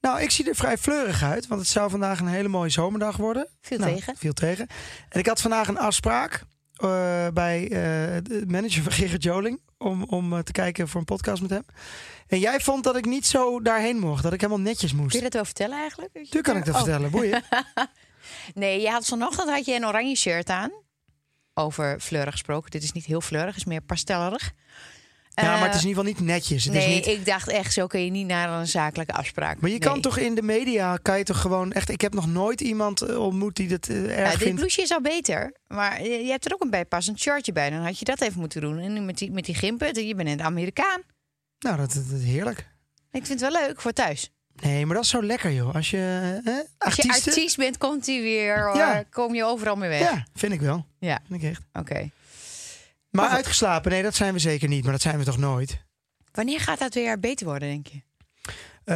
Nou, ik zie er vrij fleurig uit, want het zou vandaag een hele mooie zomerdag worden. Viel Nou, tegen. Viel tegen. En ik had vandaag een afspraak eh, bij eh, de manager van Gerrit Joling om, om eh, te kijken voor een podcast met hem. En jij vond dat ik niet zo daarheen mocht, dat ik helemaal netjes moest. Kun je dat wel vertellen eigenlijk? Tuurlijk kan ik dat Oh. vertellen, boeien. Nee, je had vanochtend had je een oranje shirt aan. Over fleurig gesproken. Dit is niet heel fleurig, het is meer pastellerig. Ja, maar het is Eh, in ieder geval niet netjes. Het nee, is niet... ik dacht echt, zo kun je niet naar een zakelijke afspraak. Maar je kan toch in de media, kan je toch gewoon echt... Ik heb nog nooit iemand eh, ontmoet die dat eh, erg Ja, dit vindt. blouseje is al beter. Maar je hebt er ook een bijpassend shirtje bij. Dan had je dat even moeten doen. En nu met die, met die gimpen, je bent een Amerikaan. Nou, dat, dat is heerlijk. Ik vind het wel leuk voor thuis. Nee, maar dat is zo lekker, joh. Als je... Als je artiest bent, komt hij weer. Hoor. Ja. Kom je overal mee weg. Ja, vind ik wel. Ja, Vind ik echt. oké. Maar uitgeslapen, nee, dat zijn we zeker niet. Maar dat zijn we toch nooit? Wanneer gaat dat weer beter worden, denk je? Eh,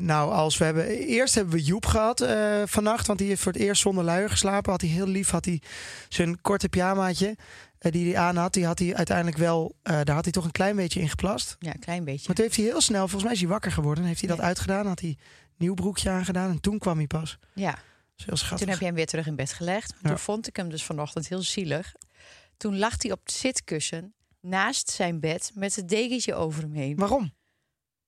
nou, als we hebben. Eerst hebben we Joep gehad eh, vannacht. Want die heeft voor het eerst zonder luier geslapen. Had hij heel lief. Had hij zijn korte pyjamaatje. eh, die hij aan had. Die had hij uiteindelijk wel. daar had hij toch een klein beetje in geplast. Ja, een klein beetje. Maar toen heeft hij heel snel. Volgens mij is hij wakker geworden. En heeft hij dat Ja. uitgedaan. Had hij een nieuw broekje aangedaan. En toen kwam hij pas. Ja, toen heb je hem weer terug in bed gelegd. Ja. Toen vond ik hem dus vanochtend heel zielig. Toen lag hij op het zitkussen naast zijn bed met het dekentje over hem heen. Waarom?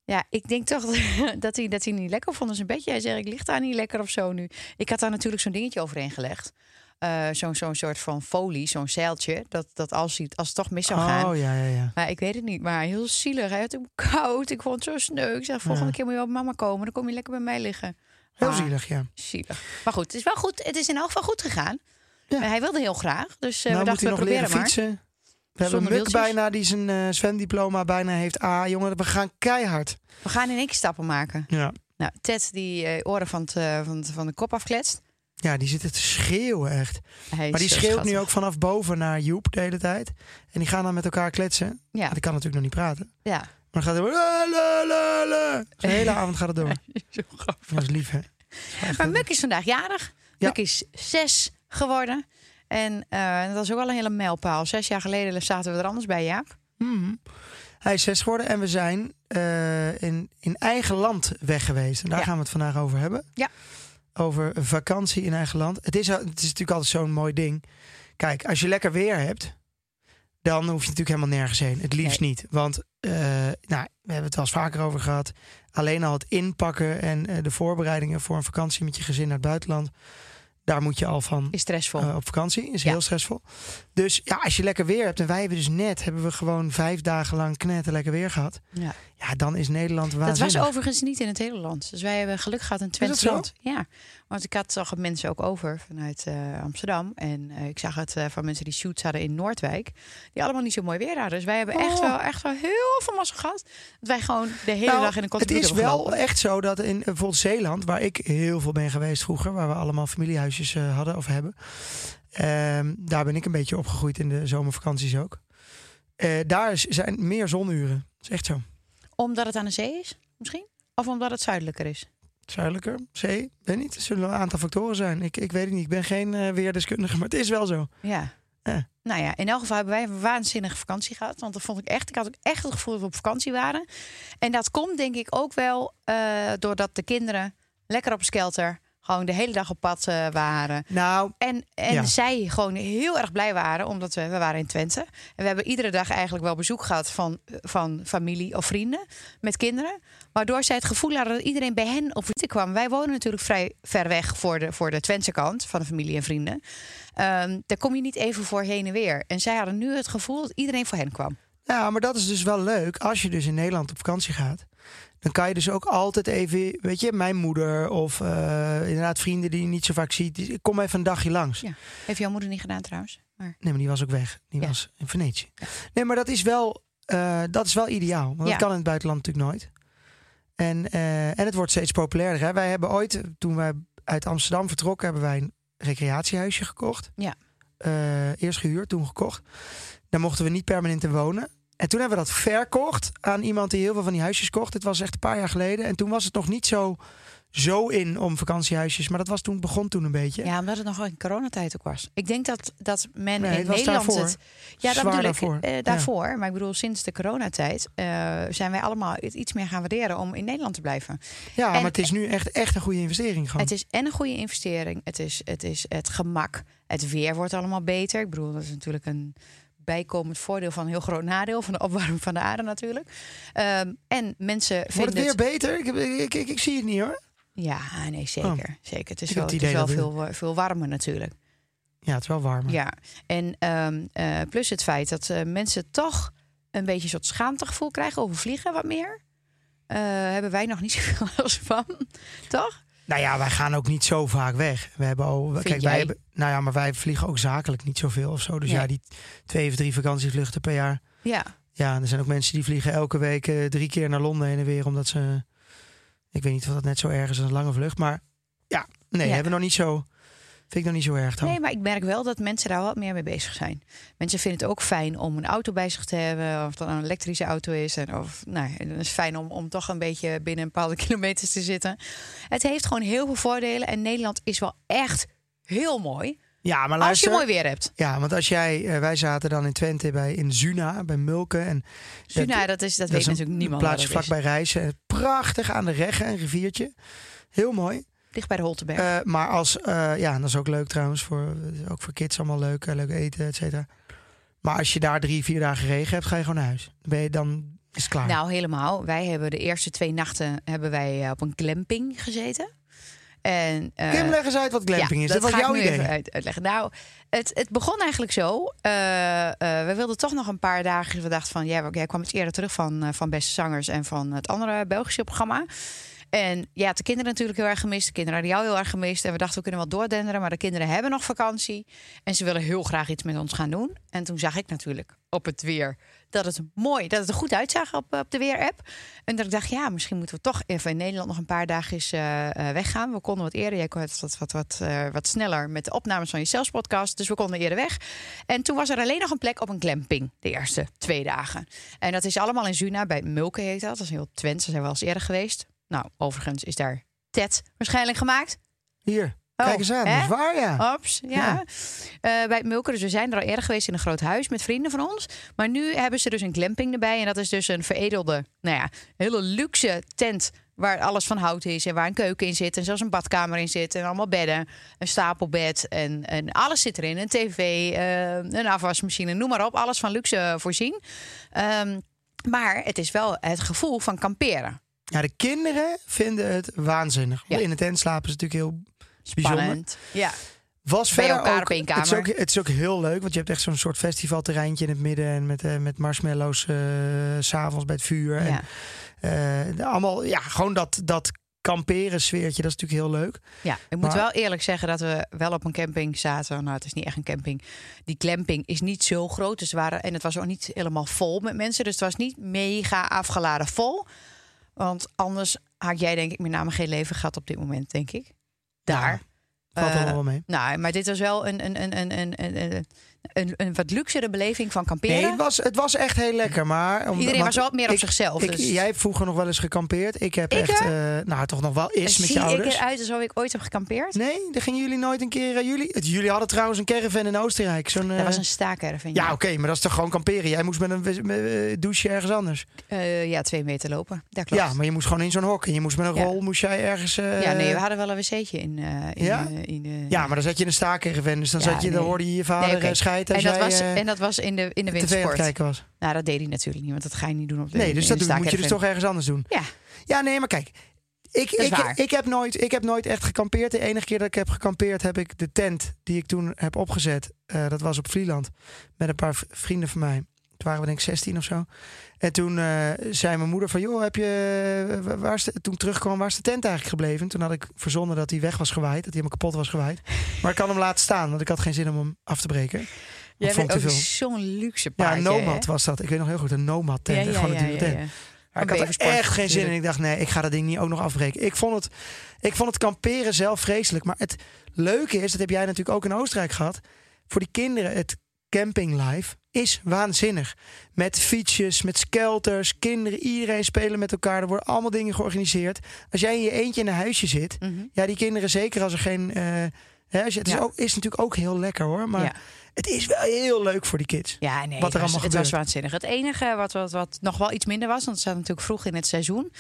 Ja, ik denk toch dat hij, dat hij niet lekker vond in zijn bedje. Hij zei, ik lig daar niet lekker of zo nu. Ik had daar natuurlijk zo'n dingetje overheen gelegd. Eh, zo'n zo'n soort van folie, zo'n zeiltje. Dat, dat als, hij, als het toch mis zou gaan. Oh ja, ja, ja. Maar ik weet het niet. Maar heel zielig. Hij had hem koud. Ik vond het zo sneu. Ik zeg, volgende Ja. keer moet je wel bij mama komen. Dan kom je lekker bij mij liggen. Heel Ah, zielig, ja. Zielig. Maar goed, het is wel goed. Het is in elk geval goed gegaan. Ja. Hij wilde heel graag. Dus nou we moet dachten, hij we nog leren proberen maar. fietsen. We hebben Muk wieltjes? bijna die zijn eh, zwemdiploma bijna heeft. Ah, jongen, we gaan keihard. We gaan in één keer stappen maken. Ja. Nou, Ted die eh, oren van, van, van de kop afkletst. Ja, die zitten te schreeuwen echt. Hij Maar die schreeuwt nu ook vanaf boven naar Joep de hele tijd. En die gaan dan met elkaar kletsen. Ja, Want die kan natuurlijk nog niet praten. ja. Maar dan gaat hij... De hele avond gaat het door. Zo grappig. Dat is lief, hè? Maar Muk is vandaag jarig. Ja. Muk is zes geworden. En eh, dat is ook wel een hele mijlpaal. Zes jaar geleden zaten we er anders bij, Jaap. Mhm. Hij is zes geworden en we zijn eh, in, in eigen land weg geweest. En daar Ja. gaan we het vandaag over hebben. Ja. Over vakantie in eigen land. Het is, het is natuurlijk altijd zo'n mooi ding. Kijk, als je lekker weer hebt, dan hoef je natuurlijk helemaal nergens heen. Het liefst niet. Want eh, nou, we hebben het wel eens vaker over gehad. Alleen al het inpakken en de voorbereidingen voor een vakantie met je gezin naar het buitenland. Daar moet je al van Is stressvol. eh, op vakantie. Is Ja. heel stressvol. Dus ja, als je lekker weer hebt. En wij hebben dus net, hebben we gewoon vijf dagen lang knetter lekker weer gehad. ja. Ja, dan is Nederland Dat waanzinnig. was overigens niet in het hele land. Dus wij hebben geluk gehad in dat Twente land. Ja, want ik had zag mensen ook over vanuit eh, Amsterdam. En eh, ik zag het eh, van mensen die shoots hadden in Noordwijk. Die allemaal niet zo mooi weer hadden. Dus wij hebben echt, Oh. wel, echt wel heel veel massa gehad. Dat wij gewoon de hele Nou, dag in een korte het is wel echt zo dat in bijvoorbeeld Zeeland, waar ik heel veel ben geweest vroeger, waar we allemaal familiehuisjes eh, hadden of hebben. ehm, daar ben ik een beetje opgegroeid in de zomervakanties ook. Daar zijn meer zonuren. Dat is echt zo. Omdat het aan de zee is, misschien? Of omdat het zuidelijker is? Zuidelijker, zee, weet niet. Er zullen een aantal factoren zijn. Ik, ik weet het niet. Ik ben geen eh, weerdeskundige, maar het is wel zo. Ja. Ja. Nou ja, in elk geval hebben wij een waanzinnige vakantie gehad. Want dat vond ik echt. Ik had ook echt het gevoel dat we op vakantie waren. En dat komt denk ik ook wel eh, doordat de kinderen lekker op skelter gewoon de hele dag op pad eh, waren. Nou, En, en Ja. zij gewoon heel erg blij waren, omdat we, we waren in Twente. En we hebben iedere dag eigenlijk wel bezoek gehad van, van familie of vrienden met kinderen. Waardoor zij het gevoel hadden dat iedereen bij hen op visite kwam. Wij wonen natuurlijk vrij ver weg voor de, voor de Twentse kant van de familie en vrienden. Ehm, daar kom je niet even voor heen en weer. En zij hadden nu het gevoel dat iedereen voor hen kwam. Ja, maar dat is dus wel leuk. Als je dus in Nederland op vakantie gaat, dan kan je dus ook altijd even, weet je, mijn moeder of eh, inderdaad vrienden die je niet zo vaak ziet. die- kom even een dagje langs. Ja. Heeft jouw moeder niet gedaan trouwens? Maar, Nee, maar die was ook weg. Die Ja. was in Venetië. Nee, maar dat is wel, eh, dat is wel ideaal. Want dat kan in het buitenland natuurlijk nooit. En, eh, en het wordt steeds populairder. Hè? Wij hebben ooit, toen wij uit Amsterdam vertrokken, hebben wij een recreatiehuisje gekocht. Ja. Eerst gehuurd, toen gekocht. Daar mochten we niet permanent in wonen. En toen hebben we dat verkocht aan iemand die heel veel van die huisjes kocht. Het was echt een paar jaar geleden. En toen was het nog niet zo, zo in om vakantiehuisjes. Maar dat was toen, begon toen een beetje. ja, omdat het nog in coronatijd ook was. Ik denk dat, dat men Nee, in het Nederland daarvoor. het... Ja, dat bedoel daarvoor. eh, Ja. daarvoor. Maar ik bedoel, sinds de coronatijd eh, zijn wij allemaal het iets meer gaan waarderen om in Nederland te blijven. Ja, En- maar het is nu echt, echt een goede investering gewoon. Het is en een goede investering. Het is, het is het gemak. Het weer wordt allemaal beter. Ik bedoel, dat is natuurlijk een bijkomend voordeel van een heel groot nadeel van de opwarming van de aarde natuurlijk. Ehm, en mensen Wordt vinden het weer beter? Ik, ik, ik, ik zie het niet hoor. Ja, nee, zeker. zeker. Het is wel, het het is wel veel, veel warmer natuurlijk. Ja, het is wel warm. Ja, en ehm, eh, plus het feit dat eh, mensen toch een beetje een soort schaamtegevoel krijgen over vliegen wat meer. Eh, hebben wij nog niet zoveel last van, toch? Nou ja, wij gaan ook niet zo vaak weg. We hebben al, kijk, jij? wij hebben, nou ja, maar wij vliegen ook zakelijk niet zoveel of zo. Dus Nee. ja, die twee of drie vakantievluchten per jaar. Ja, Ja, en er zijn ook mensen die vliegen elke week eh, drie keer naar Londen heen en weer, omdat ze, ik weet niet of dat net zo erg is als een lange vlucht, maar ja, nee, Ja. hebben we nog niet zo, vind ik nog niet zo erg dan. nee, maar ik merk wel dat mensen daar wat meer mee bezig zijn. Mensen vinden het ook fijn om een auto bij zich te hebben, of dat een elektrische auto is. En of, nou, het is fijn om, om toch een beetje binnen een bepaalde kilometers te zitten. Het heeft gewoon heel veel voordelen en Nederland is wel echt heel mooi. Ja, maar Als je luister, mooi weer hebt. ja, want als jij, eh, wij zaten dan in Twente bij in Zuna, bij Mulken en Suna, dat, is, dat, Dat weet is een natuurlijk niemand. plaatsje dat is. vlakbij Reizen. Prachtig aan de Regge, een riviertje. Heel mooi. Dicht bij de Holtenberg. Eh, maar als, eh, ja, dat is ook leuk trouwens. Voor, ook voor kids allemaal leuk. eh, leuk eten, et cetera. Maar als je daar drie, vier dagen regen hebt, ga je gewoon naar huis. Dan, ben je, dan is het klaar. Nou, helemaal. Wij hebben de eerste twee nachten hebben wij op een glamping gezeten. En, eh, Kim, leg eens uit wat glamping ja, is. Dat, was ga ik jouw idee. even uit- uitleggen. Nou, het, het begon eigenlijk zo. We wilden toch nog een paar dagen. We dachten van, jij, jij kwam het eerder terug van, van Beste Zangers en van het andere Belgische programma. En ja, de kinderen natuurlijk heel erg gemist. De kinderen hadden jou heel erg gemist. En we dachten, we kunnen wel doordenderen. Maar de kinderen hebben nog vakantie. En ze willen heel graag iets met ons gaan doen. En toen zag ik natuurlijk op het weer dat het mooi, dat het er goed uitzag op, op de weer-app. En dat ik dacht, ja, misschien moeten we toch even in Nederland nog een paar dagjes eh, eh, weggaan. We konden wat eerder, jij kon wat, wat, wat, eh, wat sneller met de opnames van je Zelfs podcast. Dus we konden eerder weg. En toen was er alleen nog een plek op een glamping de eerste twee dagen. En dat is allemaal in Zuna, bij Mulke heet dat. Dat is heel Twente, daar zijn we al eens eerder geweest. Nou, overigens is daar Ted waarschijnlijk gemaakt. Hier, Oh, kijk eens aan. hè? Dat is waar, ja. Ops, ja. Ja. Eh, bij het Mulker, dus we zijn er al eerder geweest in een groot huis met vrienden van ons. Maar nu hebben ze dus een glamping erbij. En dat is dus een veredelde, nou ja, hele luxe tent. Waar alles van hout is en waar een keuken in zit. En zelfs een badkamer in zit. En allemaal bedden. Een stapelbed. En, en alles zit erin. Een tv, eh, een afwasmachine, noem maar op. Alles van luxe voorzien. Ehm, maar het is wel het gevoel van kamperen. Ja, de kinderen vinden het waanzinnig. Ja. In de tent slapen is natuurlijk heel bijzonder. Spannend. Ja. Was Bij verder elkaar ook, op één Het is, ook, het is ook heel leuk, want je hebt echt zo'n soort festivalterreintje in het midden. En met, eh, met marshmallows eh, s s'avonds bij het vuur. Ja. En, eh, allemaal, ja, gewoon dat, dat kamperen sfeertje, dat is natuurlijk heel leuk. Ja, ik moet Maar- wel eerlijk zeggen dat we wel op een camping zaten. Nou, het is niet echt een camping. Die glamping is niet zo groot. Dus waren, en het was ook niet helemaal vol met mensen. Dus het was niet mega afgeladen vol. Want anders had jij denk ik met name geen leven gehad op dit moment, denk ik. Daar. Valt Eh, allemaal wel mee. Nou, maar dit was wel een, een, een, een, een, een, een, een, een wat luxere beleving van kamperen. Nee, het was, het was echt heel lekker. Maar om- Iedereen was wel meer op ik- zichzelf. Ik, dus Jij hebt vroeger nog wel eens gekampeerd. Ik heb Ik, echt, eh, nou toch nog wel eens met zie je ik ouders. eruit alsof ik ooit heb gekampeerd? Nee, daar gingen jullie nooit een keer. eh, jullie, het- jullie hadden trouwens een caravan in Oostenrijk. Zo'n, Dat eh, was een staakerven. Ja, oké, maar dat is toch gewoon kamperen. Jij moest met een eh, douche ergens anders. Eh, ja, twee meter lopen. Dat klopt. Ja, maar je moest gewoon in zo'n hok. En je moest met een Ja. rol, moest jij ergens... eh, Ja, nee, we hadden wel een wc'tje in, eh in, Ja? eh, in. Ja, maar dan zat je in een staakerven. Dus dan, zat je, dan hoorde je je vader Nee. En, dat was, eh, en dat was in de, in de windsport. kijken was. Nou, dat deed hij natuurlijk niet, want dat ga je niet doen op de Nee, dus dat moet je dus toch ergens anders doen. Ja, Ja, nee, maar kijk. Ik, ik, ik, heb nooit, ik heb nooit echt gekampeerd. De enige keer dat ik heb gekampeerd, heb ik de tent die ik toen heb opgezet. eh, dat was op Vlieland. Met een paar vrienden van mij. Toen waren we denk ik 16 of zo. En toen eh, zei mijn moeder van, joh, heb je, wa- waar is de, toen terugkwam, waar is de tent eigenlijk gebleven? Toen had ik verzonnen dat hij weg was gewaaid, dat hij helemaal kapot was gewaaid. Maar ik kan hem laten staan, want ik had geen zin om hem af te breken. Jij vond bent ook veel. zo'n luxe Ja, paardje. een nomad was dat. Ik weet nog heel goed, een nomad tent. Ja, ja, gewoon een ja, dure ja, tent. ja. Maar ik had er echt geen zin in. Ik dacht, nee, ik ga dat ding niet ook nog afbreken. Ik vond het, ik vond het kamperen zelf vreselijk. Maar het leuke is, dat heb jij natuurlijk ook in Oostenrijk gehad. Voor die kinderen, het campinglife is waanzinnig. Met fietsjes, met skelters, kinderen, iedereen spelen met elkaar. Er worden allemaal dingen georganiseerd. Als jij in je eentje in een huisje zit, Mhm. ja, die kinderen zeker als er geen... eh, hè, als je, het is, ook, is natuurlijk ook heel lekker hoor. Maar Ja. het is wel heel leuk voor die kids. Ja, nee, wat er het, was, allemaal het was gebeurt. waanzinnig. Het enige wat, wat, wat nog wel iets minder was, want het zat natuurlijk vroeg in het seizoen,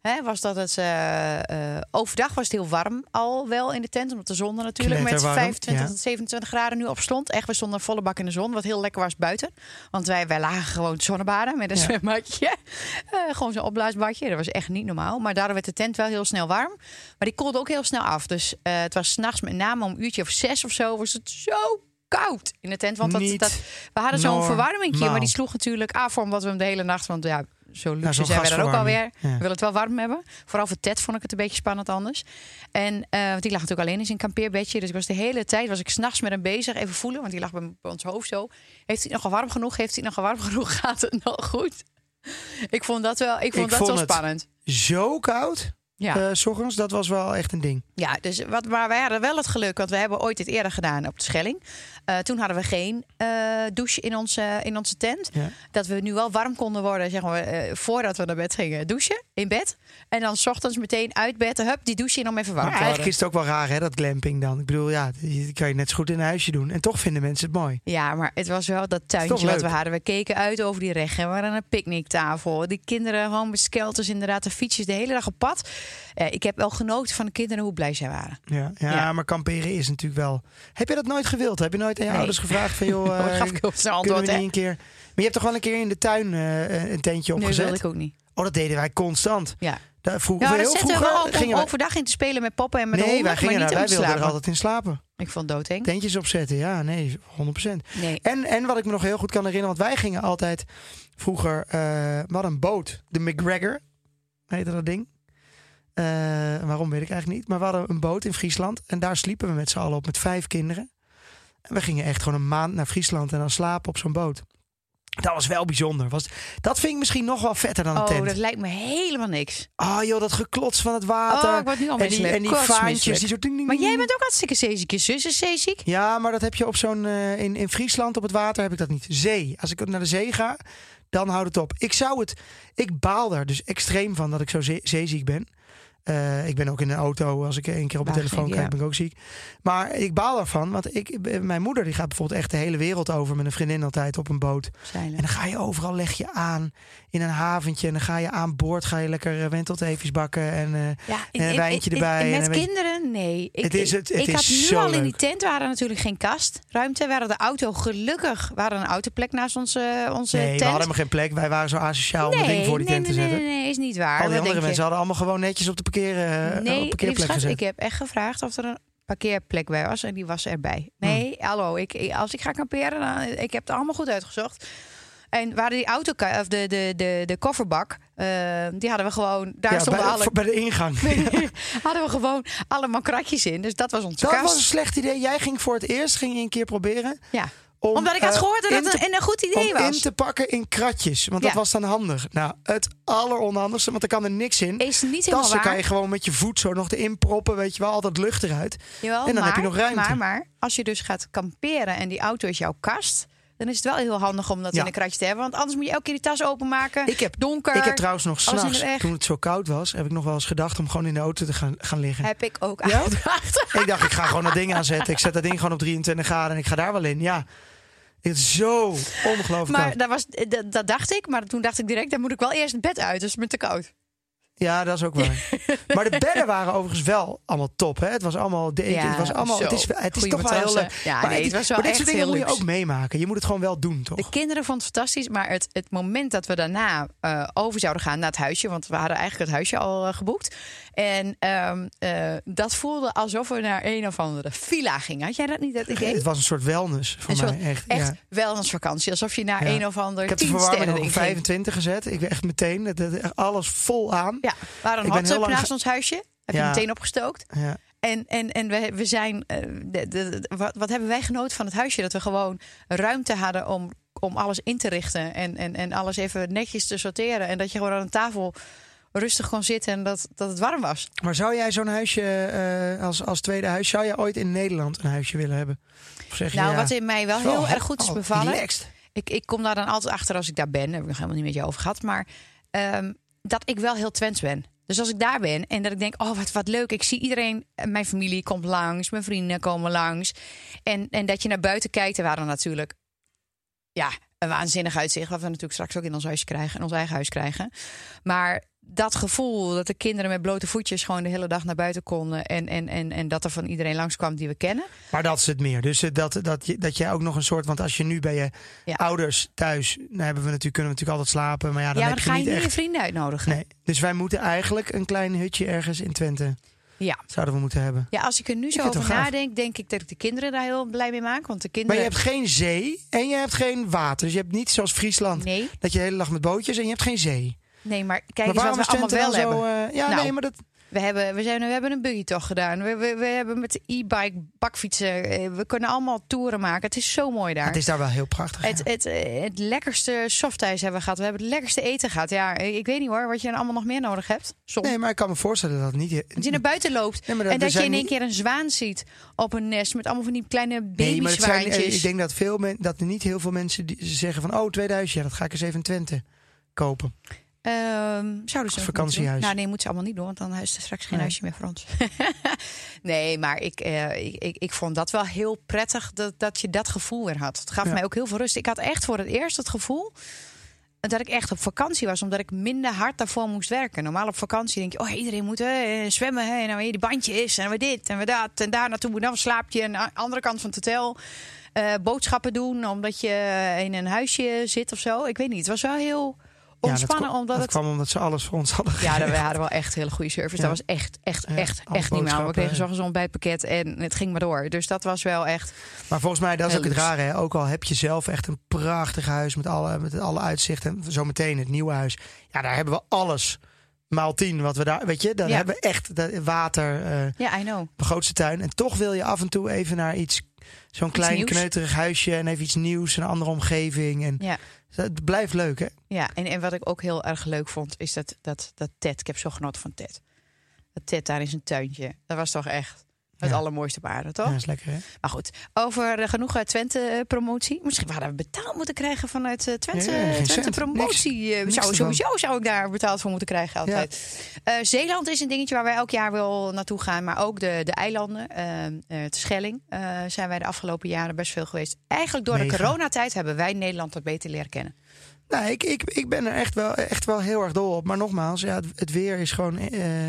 hè, was dat het eh, eh, overdag was het heel warm al wel in de tent, omdat de zon er natuurlijk met Knetterwarm, 25 ja. tot 27 graden nu op stond. Echt, we stonden volle bak in de zon, wat heel lekker was buiten. Want wij, wij lagen gewoon zonnebaden met een Ja. zwembadje. Eh, gewoon zo'n opblaasbadje. Dat was echt niet normaal. Maar daardoor werd de tent wel heel snel warm. Maar die koelde ook heel snel af. Dus het was s'nachts met name om een uurtje of zes of zo, was het zo koud in de tent. Want dat, dat, we hadden zo'n verwarmingje, maar die sloeg natuurlijk af omdat we hem de hele nacht. Want ja, zo luxe zijn we dan ook alweer. Ja. We willen het wel warm hebben. Vooral voor Ted vond ik het een beetje spannend anders. En eh, want die lag natuurlijk alleen in zijn kampeerbedje. Dus ik was de hele tijd, was ik s'nachts met hem bezig. Even voelen, want die lag bij, bij ons hoofd zo. Heeft hij het nog warm genoeg? Heeft hij nog warm genoeg? Gaat het nog goed? Ik vond dat wel, ik vond Ik dat vond wel spannend. Zo koud, Ja. eh, s ochtends, dat was wel echt een ding. Ja, dus wat, maar wij hadden wel het geluk, want we hebben ooit dit eerder gedaan op de Schelling. Eh, toen hadden we geen eh, douche in onze, in onze tent. Ja. Dat we nu wel warm konden worden, zeg maar, voordat we naar bed gingen douchen in bed. En dan 's ochtends meteen uit bed, hup, die douche in om even warm te eigenlijk worden. is het ook wel raar, hè, dat glamping dan. Ik bedoel, ja, die kan je net zo goed in een huisje doen. En toch vinden mensen het mooi. Ja, maar het was wel dat tuintje wat we hadden. We keken uit over die regen. We hadden een picknicktafel. Die kinderen gewoon met skelters, inderdaad, de fietsjes de hele dag op pad. Eh, ik heb wel genoten van de kinderen hoe blij zij waren. Ja, ja, Ja. maar kamperen is natuurlijk wel... Heb je dat nooit gewild? Heb je nooit aan je Nee. ouders gevraagd van... joh, Dat eh, gaf ik heel antwoord, we niet een keer... Maar je hebt toch wel een keer in de tuin eh, een tentje Nee, opgezet? wilde ik ook niet. Oh, dat deden wij constant. Ja. Daar vroeger, Ja, heel dat zetten we vroeger op om gingen overdag in te spelen met poppen en met Nee, de honden, wij gingen maar daar, wij wilden er altijd in slapen. Ik vond doodeng. Tentjes opzetten, ja, nee, 100%. Nee. En, en wat ik me nog heel goed kan herinneren, want wij gingen altijd vroeger, we hadden een boot, de McGregor, heette dat ding. Eh, waarom weet ik eigenlijk niet, maar we hadden een boot in Friesland en daar sliepen we met z'n allen op met vijf kinderen. En we gingen echt gewoon een maand naar Friesland en dan slapen op zo'n boot. Dat was wel bijzonder. Was, dat vind ik misschien nog wel vetter dan een Oh, tent. dat lijkt me helemaal niks. Oh joh, dat geklots van het water. Oh, ik word nu al en die, en die vaantjes. Die zo ding, ding, Maar jij bent ook hartstikke zeeziek. Je zus is zeeziek. Ja, maar dat heb je op zo'n. eh, in, in Friesland op het water heb ik dat niet. Zee. Als ik naar de zee ga, dan houdt het op. Ik zou het. Ik baal daar dus extreem van dat ik zo zee- zeeziek ben. Eh, ik ben ook in een auto. Als ik één keer op de telefoon kijk, ja. ben ik ook ziek. Maar ik baal ervan. Want ik, mijn moeder die gaat bijvoorbeeld echt de hele wereld over met een vriendin altijd op een boot. En dan ga je overal, leg je aan in een haventje. En dan ga je aan boord, ga je lekker eh, wentelteefjes bakken. En, eh, Ja, en een wijntje erbij. en met kinderen, nee. Ik, Het is het- het ik is had nu al in die tent, we hadden natuurlijk geen kastruimte. We hadden de auto, gelukkig, we hadden een autoplek naast onze, onze nee, tent. we hadden maar geen plek. Wij waren zo asociaal om een ding voor die nee, tent te nee, zetten. Nee, nee, nee, is niet waar. Al die andere mensen hadden allemaal gewoon netjes op de, parkeer, eh, Nee, op parkeerplek gezet. ik heb echt gevraagd of er een parkeerplek bij was en die was erbij. Hm. Nee, hallo, ik, als ik ga kamperen, dan, ik heb het allemaal goed uitgezocht. En waar die auto, of de, de, de, de kofferbak, eh, die hadden we gewoon, daar ja, stonden bij, alle, voor- bij de ingang. hadden we gewoon allemaal kratjes in. Dus dat was onze Dat kast. was een slecht idee. Jij ging voor het eerst ging je een keer proberen. Ja. Om, Omdat ik had eh, gehoord dat het een, een goed idee om was. in te pakken in kratjes. Want dat was dan handig. Nou, het alleronhandigste, want er kan er niks in. Is niet helemaal Tassen waar. kan je gewoon met je voet zo nog erin proppen. Weet je wel, altijd lucht eruit. Jawel, en dan maar, heb je nog ruimte. Maar, maar als je dus gaat kamperen en die auto is jouw kast... dan is het wel heel handig om dat Ja. in een kratje te hebben. Want anders moet je elke keer die tas openmaken. Ik heb, donker. ik heb trouwens nog s'nachts, toen het zo koud was, heb ik nog wel eens gedacht om gewoon in de auto te gaan, gaan liggen. Heb ik ook Ja? Ik dacht, ik ga gewoon dat ding aanzetten. Ik zet dat ding gewoon op 23 graden en ik ga daar wel in. Ja, het is zo ongelooflijk Maar koud. dat, was, dat, dat dacht ik. Maar toen dacht ik direct, dan moet ik wel eerst het bed uit. Dus het is me te koud. Ja, dat is ook waar. maar de bedden waren overigens wel allemaal top. Hè? Het was allemaal, de, Ja, het was allemaal, zo. het is, het is Goeie toch wel heel leuk. Ja, maar nee, het was wel maar dit soort dingen moet je ook meemaken. Je moet het gewoon wel doen, toch? De kinderen vonden het fantastisch. Maar het, het moment dat we daarna eh, over zouden gaan naar het huisje... want we hadden eigenlijk het huisje al eh, geboekt... En ehm, eh, dat voelde alsof we naar een of andere villa gingen. Had jij dat niet, dat idee? Het was een soort wellness voor Een mij. soort echt, echt ja. wellnessvakantie. Alsof je naar Ja. een of ander Ik heb de verwarming op ding ging. 25 gezet. Ik ben echt meteen, echt alles vol aan. Ja, we hadden een hot lang naast ons huisje. Heb Ja. je meteen opgestookt. Ja. En, en, en we, we zijn. eh, de, de, de- wat, wat hebben wij genoten van het huisje? Dat we gewoon ruimte hadden om, om alles in te richten. En, en, en alles even netjes te sorteren. En dat je gewoon aan een tafel rustig kon zitten en dat, dat het warm was. Maar zou jij zo'n huisje eh, als, als tweede huis, zou jij ooit in Nederland een huisje willen hebben? Of zeg je, Nou, ja, wat in mij wel heel erg goed is al bevallen. relaxed. Ik, ik kom daar dan altijd achter als ik daar ben. Daar heb ik nog helemaal niet met je over gehad. Maar ehm, dat ik wel heel Twents ben. Dus als ik daar ben en dat ik denk, oh wat, wat leuk. Ik zie iedereen, eh, mijn familie komt langs, mijn vrienden komen langs. En, en dat je naar buiten kijkt. Er waren natuurlijk ja, een waanzinnig uitzicht. Wat we natuurlijk straks ook in ons huis krijgen. In ons eigen huis krijgen. Maar dat gevoel dat de kinderen met blote voetjes gewoon de hele dag naar buiten konden. En, en, en, en dat er van iedereen langskwam die we kennen. Maar dat is het meer. Dus eh, dat, dat, je, dat jij ook nog een soort, want als je nu bij je Ja. ouders thuis, dan hebben we natuurlijk, kunnen we natuurlijk altijd slapen. Maar ja, dan ja, maar heb dan ga je je niet je vrienden uitnodigen. Nee. Dus wij moeten eigenlijk een klein hutje ergens in Twente, Ja. zouden we moeten hebben. Ja, als ik er nu zo over nadenk, denk ik dat ik de kinderen daar heel blij mee maak. Want de Maar kinderen. je hebt geen zee en je hebt geen water. Dus je hebt niet zoals Friesland, Nee, dat je de hele dag met bootjes en je hebt geen zee. Nee, maar kijk maar eens wat we allemaal wel zo... hebben. eh, ja, Nou, nee, maar dat... We hebben, we, zijn, we hebben een buggytocht gedaan. We, we, we hebben met de e-bike bakfietsen. eh, We kunnen allemaal toeren maken. Het is zo mooi daar. Het is daar wel heel prachtig. Het, ja. het, eh, het lekkerste softijs hebben we gehad. We hebben het lekkerste eten gehad. Ja, ik weet niet hoor, wat je dan allemaal nog meer nodig hebt. Soms. Nee, maar ik kan me voorstellen dat het niet... Dat je naar buiten loopt Nee, en dat je in één niet- keer een zwaan ziet op een nest met allemaal van die kleine Nee, babyzwaantjes. ik denk dat, veel men, dat er niet heel veel mensen die zeggen van... oh, 2000, ja, dat ga ik eens even in Twente kopen. Ehm, zouden ze vakantiehuis. Nou, nee, moeten ze allemaal niet doen, want dan is er straks geen Nee. huisje meer voor ons. nee, maar ik, eh, ik, ik, ik vond dat wel heel prettig dat, dat je dat gevoel weer had. Het gaf Ja. mij ook heel veel rust. Ik had echt voor het eerst het gevoel dat ik echt op vakantie was, omdat ik minder hard daarvoor moest werken. Normaal op vakantie denk je, oh, iedereen moet hè, zwemmen hè, en dan weer die bandje is en we dit en we dat en daar naartoe, dan slaap je aan de andere kant van het hotel. eh, boodschappen doen omdat je in een huisje zit of zo. Ik weet niet. Het was wel heel Ja, ontspannen, dat, kwam- omdat dat het kwam omdat ze alles voor ons hadden ja, geregeld. we hadden wel echt hele goede service. Ja. Dat was echt, echt, Ja, echt, echt niet meer. We kregen zorgens ontbijtpakket en het ging maar door. Dus dat was wel echt. Maar volgens mij, dat is ook het rare. Hè? Ook al heb je zelf echt een prachtig huis met alle, met alle uitzichten. En zometeen het nieuwe huis. Ja, daar hebben we alles. Maal tien wat we daar, weet je, daar Ja. hebben we echt water, eh Ja, I know. de grootste tuin. En toch wil je af en toe even naar iets, zo'n klein nieuws. kneuterig huisje en even iets nieuws, een andere omgeving. En Ja. Het blijft leuk, hè? Ja, en, en wat ik ook heel erg leuk vond, is dat, dat, dat Ted. Ik heb zo genoten van Ted. Dat Ted daar in zijn tuintje. Dat was toch echt het Ja. allermooiste op aarde, toch? Ja, dat is lekker, hè? Maar goed, over eh, genoeg uit Twente-promotie. Misschien hadden we betaald moeten krijgen vanuit eh, Twente, Ja, promotie. Eh, Niks zou, sowieso zou ik daar betaald voor moeten krijgen altijd. Eh, Zeeland is een dingetje waar wij elk jaar wel naartoe gaan. Maar ook de, de eilanden. eh eh, te Schelling eh, zijn wij de afgelopen jaren best veel geweest. Eigenlijk door Mega. de coronatijd hebben wij Nederland wat beter leren kennen. Nou, ik, ik, ik ben er echt wel, echt wel heel erg dol op. Maar nogmaals, ja, het, het weer is gewoon... eh,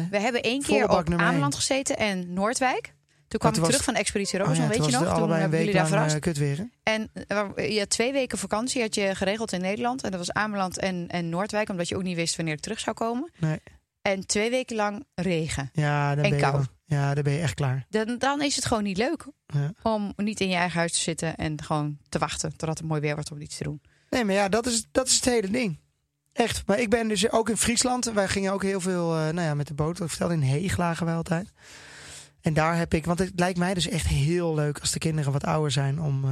We hebben één keer op. Ameland gezeten en Noordwijk. Toen kwam ik was- terug van Expeditie oh Robinson, ja, weet je nog? het Toen hebben jullie daar verrast. eh, kut weer, hè? En eh, je had twee weken vakantie had je geregeld in Nederland. En dat was Ameland en, en Noordwijk, omdat je ook niet wist wanneer ik terug zou komen. Nee. En twee weken lang regen. Ja, dan En ben je, kou. wel- ja, dan ben je echt klaar. Dan, dan is het gewoon niet leuk Ja. om niet in je eigen huis te zitten en gewoon te wachten totdat het mooi weer wordt om iets te doen. Nee, maar ja, dat is, dat is het hele ding. Echt. Maar ik ben dus ook in Friesland. Wij gingen ook heel veel eh, nou ja, met de boot. Ik vertelde in Heeg lagen wij altijd. En daar heb ik, want het lijkt mij dus echt heel leuk als de kinderen wat ouder zijn om, eh,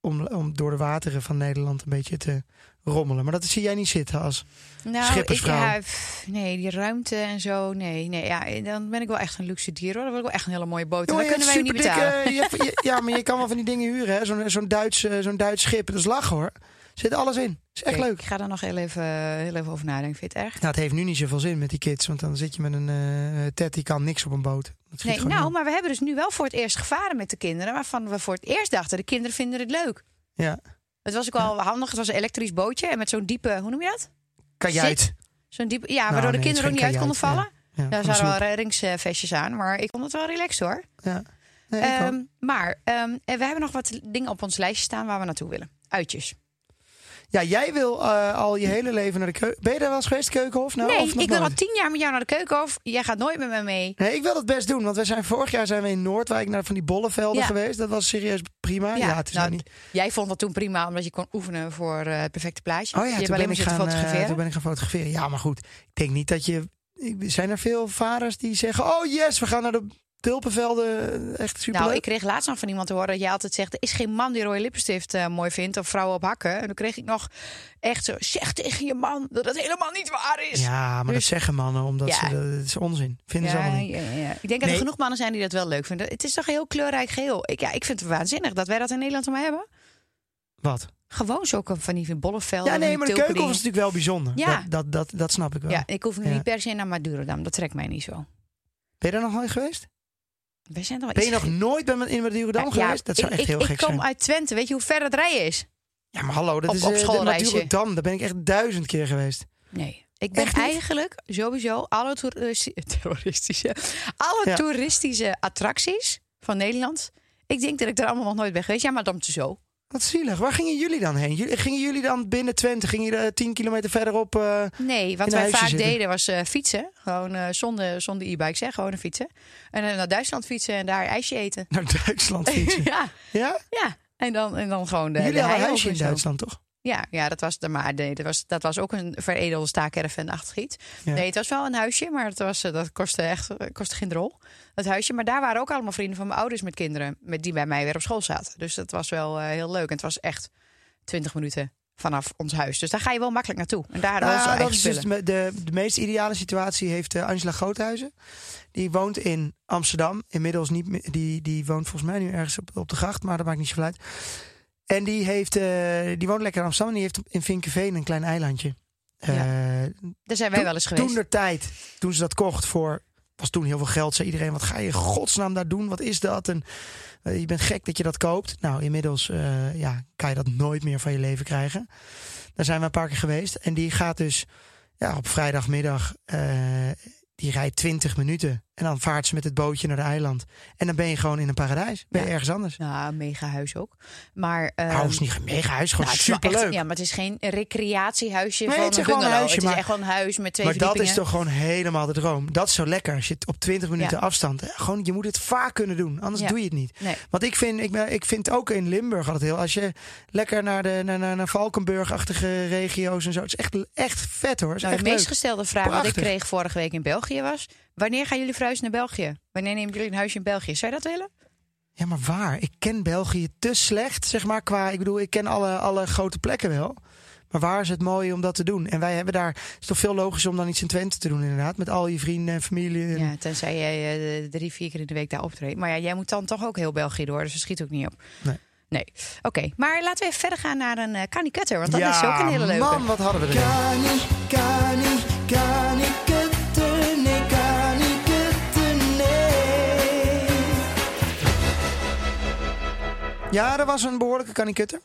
om, om door de wateren van Nederland een beetje te rommelen. Maar dat zie jij niet zitten als. Nou, ik, Schippersvrouw. ja, pff, nee, die ruimte en zo, nee, nee, ja, dan ben ik wel echt een luxe dier hoor. Dan wil ik wel echt een hele mooie boot. En Jongen, dan kunnen wij niet betalen. je- ja, maar je kan wel van die dingen huren. hè. Zo'n zo'n Duits, eh, zo'n Duits schip. Dat is lachen hoor. Zit alles in. Is echt leuk. Ik ga daar nog heel even, heel even over nadenken. Vind je het erg? Nou, het heeft nu niet zoveel zin met die kids. Want dan zit je met een eh Ted, die kan niks op een boot. Nee, nou, maar we hebben dus nu wel voor het eerst gevaren met de kinderen. Waarvan we voor het eerst dachten, de kinderen vinden het leuk. Ja, Het was ook wel handig. Het was een elektrisch bootje. En met zo'n diepe, hoe noem je dat? kajuit. Zo'n diepe, ja, Nou, waardoor nee, de kinderen ook niet uit konden vallen. Ja, Daar zaten wel reddingsvestjes aan. Maar ik vond het wel relaxed hoor. Ja. Nee. Ehm, maar ehm, we hebben nog wat dingen op ons lijstje staan waar we naartoe willen. Uitjes. Ja, jij wil eh, al je hele leven naar de keuken. Ben je daar wel eens geweest, Keukenhof? Nou, nee, ik wil al tien jaar met jou naar de keukenhof. Jij gaat nooit met me mee. Nee, ik wil dat best doen. Want we zijn vorig jaar zijn we in Noordwijk naar van die bollevelden Ja. geweest. Dat was serieus prima. Ja, het is nou, niet. Jij vond dat toen prima, omdat je kon oefenen voor eh, het perfecte plaatje. Oh ja, je toen hebt alleen ben, maar gaan, eh, fotograferen. toen ben ik gaan fotograferen. Ja, maar goed. Ik denk niet dat je... Zijn er veel vaders die zeggen... Oh yes, we gaan naar de tulpenvelden. Echt super Nou, ik kreeg laatst nog van iemand te horen dat jij altijd zegt... er is geen man die rode lippenstift eh, mooi vindt of vrouwen op hakken. En dan kreeg ik nog echt zo... zeg tegen je man dat het helemaal niet waar is. Ja, maar dat Dus- zeggen mannen omdat Ja. ze... Dat is onzin. Vinden ze allemaal niet. ja, ja. Ik denk dat er genoeg mannen zijn die dat wel leuk vinden. Het is toch heel kleurrijk geheel. Ik, ja, ik vind het waanzinnig dat wij dat in Nederland allemaal hebben. Wat? Gewoon zulke van die bollevelden. Ja, nee, maar de keukenhof is natuurlijk wel bijzonder. Ja. Dat, dat, dat, dat snap ik wel. Ja, ik hoef nu niet per se naar Madurodam. Dat trekt mij niet zo. Ben je daar nog nooit geweest? We zijn Ben je nog ge- nooit bij in Madurodam Ja, geweest? Dat zou ik, echt heel ik, gek ik kom zijn. uit Twente. Weet je hoe ver het rijden is? Ja, maar hallo, dat Op- is op eh. Madurodam. Daar ben ik echt duizend keer geweest. Nee. Ik ben eigenlijk sowieso alle toeristi- terroristische, alle Ja. toeristische attracties van Nederland. Ik denk dat ik er allemaal nog nooit ben geweest. Ja, maar dan te zo. Wat zielig. Waar gingen jullie dan heen? Jullie, gingen jullie dan binnen Twente? Gingen jullie eh, 10 kilometer verderop? eh, Nee, wat wij vaak zitten. deden was eh, fietsen. Gewoon zonder, zonder e-bikes, hè? gewoon een fietsen. En naar Duitsland fietsen en daar ijsje eten. naar Duitsland fietsen? ja, ja? ja. En dan, en dan gewoon de, jullie de hadden een huisje in. Duitsland, toch? Ja, ja, dat was de maar nee, dat was dat was ook een veredelde staakerven-achtig iets. Ja. Nee, het was wel een huisje, maar het was, eh, dat kostte echt eh, kostte geen drol. Dat huisje, maar daar waren ook allemaal vrienden van mijn ouders met kinderen, met die bij mij weer op school zaten. Dus dat was wel eh, heel leuk. En het was echt 20 minuten vanaf ons huis. Dus daar ga je wel makkelijk naartoe. En daar hadden Nou, dat is dus spullen. de, de, de meest ideale situatie heeft Angela Groothuizen. Die woont in Amsterdam. Inmiddels niet die, die woont volgens mij nu ergens op, op de gracht, maar dat maakt niet zoveel uit. En die, heeft, eh, die woont lekker in Amsterdam en die heeft in Vinkenveen een klein eilandje. Ja. Eh, Daar zijn wij wel eens geweest. Toen de tijd, toen ze dat kocht voor, was toen heel veel geld, zei iedereen, wat ga je in godsnaam daar doen? Wat is dat? En eh, je bent gek dat je dat koopt. Nou, inmiddels ja, kan je dat nooit meer van je leven krijgen. Daar zijn we een paar keer geweest. En die gaat dus ja, op vrijdagmiddag, die rijdt 20 minuten. En dan vaart ze met het bootje naar de eiland. En dan ben je gewoon in een paradijs. Ben je Ja. ergens anders. Nou, mega huis ook. Maar Nou, is niet een mega huis, gewoon nou, superleuk. echt- ja, maar het is geen recreatiehuisje Nee, van het is een gewoon een huisje, het is maar- echt gewoon een huis met twee Maar dat is toch gewoon helemaal de droom. Dat is zo lekker. Als je het op 20 minuten Ja. afstand. Gewoon, je moet het vaak kunnen doen. Anders Ja. doe je het niet. Nee. Want ik vind, ik, ik vind ook in Limburg altijd heel. Als je lekker naar, de, naar, naar, naar Valkenburg-achtige regio's en zo. Het is echt, echt vet hoor. Het Nou, de meest leuk. gestelde vraag wat ik kreeg vorige week in België was... wanneer gaan jullie verhuizen naar België? Wanneer nemen jullie een huisje in België? Zou je dat willen? Ja, maar waar? Ik ken België te slecht, zeg maar. Qua, ik bedoel, ik ken alle, alle grote plekken wel. Maar waar is het mooi om dat te doen? En wij hebben daar. Het is toch veel logischer om dan iets in Twente te doen, inderdaad. Met al je vrienden en familie. En- Ja, tenzij jij eh, drie, vier keer in de week daar optreedt. Maar ja, jij moet dan toch ook heel België door, dus dat schiet ook niet op. Nee. Nee. Oké, maar laten we even verder gaan naar een uh, Kani Kutter, want dat Ja, is ook een hele leuke. Man, wat hadden we er? Kani, kani, kani Ja, dat was een behoorlijke kanikutter.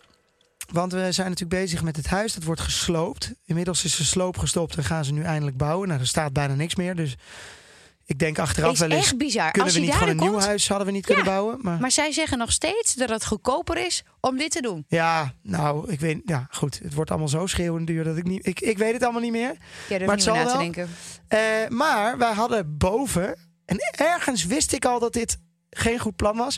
Want we zijn natuurlijk bezig met het huis. Dat wordt gesloopt. Inmiddels is de sloop gestopt en gaan ze nu eindelijk bouwen. Nou, er staat bijna niks meer. Dus ik denk achteraf is wel eens... echt bizar. Kunnen Als we niet daar gewoon een nieuw huis hadden we niet kunnen bouwen? Maar, Maar zij zeggen nog steeds dat het goedkoper is om dit te doen. ja, nou, ik weet... Ja, goed. Het wordt allemaal zo schreeuwend duur dat ik niet... Ik, ik weet het allemaal niet meer. Maar het na zal te denken. Eh, maar wij hadden boven... En ergens wist ik al dat dit geen goed plan was.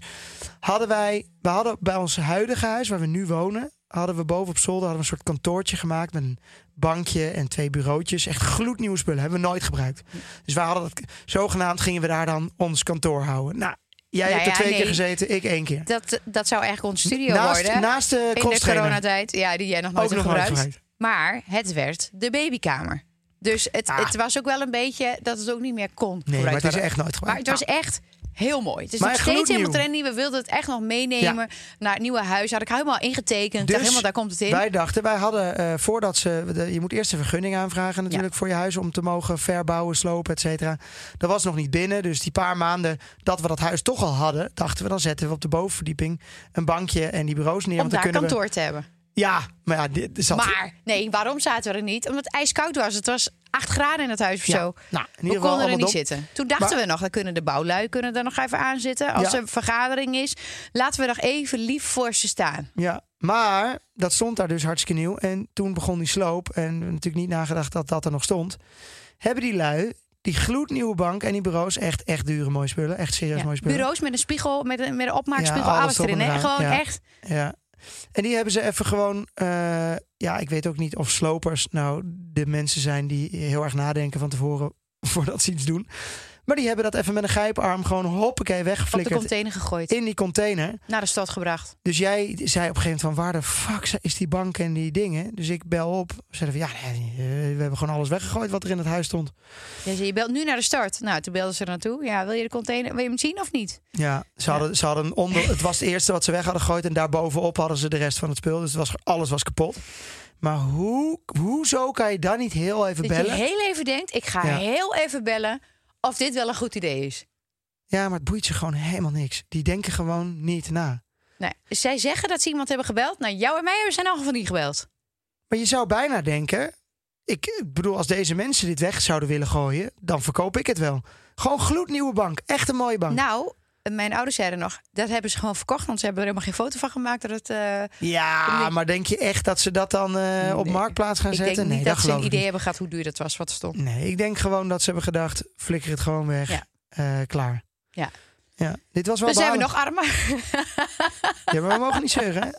Hadden wij... We hadden bij ons huidige huis, waar we nu wonen... hadden we boven op zolder hadden we een soort kantoortje gemaakt... met een bankje en twee bureautjes. Echt gloednieuwe spullen. Hebben we nooit gebruikt. Dus wij hadden dat... Zogenaamd gingen we daar dan ons kantoor houden. Nou, jij Nou hebt er ja, twee nee. keer gezeten, ik één keer. Dat, dat zou eigenlijk onze studio naast, worden. naast de in de coronatijd. Ja, die jij nog nooit Ook hebt nog nooit gebruikt. Maar het werd de babykamer. Dus het, Ah. het was ook wel een beetje dat het ook niet meer kon. Nee, maar het is echt nooit Maar gebruikt. het was echt heel mooi. Het is Maar nog steeds helemaal trendy. We wilden het echt nog meenemen naar het nieuwe huis. Had ik helemaal ingetekend. Dacht helemaal, daar komt het in. Dus Wij dachten, wij hadden eh, voordat ze. de- je moet eerst een vergunning aanvragen, natuurlijk, voor je huis om te mogen verbouwen, slopen, et cetera. Dat was nog niet binnen. Dus die paar maanden dat we dat huis toch al hadden, dachten we, dan zetten we op de bovenverdieping een bankje en die bureaus neer. om want daar kantoor te hebben. Ja, maar ja, dit zat... Maar nee, waarom zaten we er niet? Omdat het ijskoud was. Het was 8 graden in het huis of Ja, zo. nou, we konden er niet dom. zitten. Toen dachten Maar- we nog, dan kunnen de bouwlui kunnen er nog even aan zitten. Als Ja. er een vergadering is, laten we nog even lief voor ze staan. Ja, maar dat stond daar dus hartstikke nieuw. En toen begon die sloop. En natuurlijk niet nagedacht dat dat er nog stond. Hebben die lui, die gloednieuwe bank en die bureaus, echt, echt dure mooie spullen. Echt serieus mooie spullen. Bureaus met een spiegel, met een, met een opmaakspiegel, Ja, alles erin. Hè? Gewoon Ja. echt. Ja. En die hebben ze even gewoon. eh, ja, ik weet ook niet of slopers nou de mensen zijn die heel erg nadenken van tevoren voordat ze iets doen. Maar die hebben dat even met een grijparm gewoon hoppakee Op de weggeflikkerd container gegooid. in die container. Naar de stad gebracht. Dus jij zei op een gegeven moment van waar de fuck is die bank en die dingen? Dus ik bel op. Ze zeiden van ja, nee, we hebben gewoon alles weggegooid wat er in het huis stond. Zei, je belt nu naar de start. Nou, toen belden ze er naartoe. Ja, wil je de container, wil je hem zien of niet? Ja, ze hadden, ze hadden onder. Het was het eerste wat ze weg hadden gegooid en daarbovenop hadden ze de rest van het spul. Dus het was, alles was kapot. Maar hoe, hoezo kan je dan niet heel even Dat bellen? je heel even denkt, ik ga Ja. heel even bellen of dit wel een goed idee is. Ja, maar het boeit ze gewoon helemaal niks. Die denken gewoon niet na. Nee, zij zeggen dat ze iemand hebben gebeld. Nou, jou en mij hebben ze in elk geval niet gebeld. Maar je zou bijna denken. Ik bedoel, als deze mensen dit weg zouden willen gooien, dan verkoop ik het wel. Gewoon gloednieuwe bank. Echt een mooie bank. Nou, mijn ouders zeiden nog, dat hebben ze gewoon verkocht. Want ze hebben er helemaal geen foto van gemaakt. Dat het, eh, ja, maar denk je echt dat ze dat dan eh, op marktplaats gaan ik zetten? denk nee, niet dat dat ze een idee hebben gehad hoe duur dat was wat stond. Nee, ik denk gewoon dat ze hebben gedacht: flikker het gewoon weg. Ja. Eh, klaar. Ja. Ja, dit was wel Dan zijn we nog armer. Ja, maar we mogen niet zeuren, hè?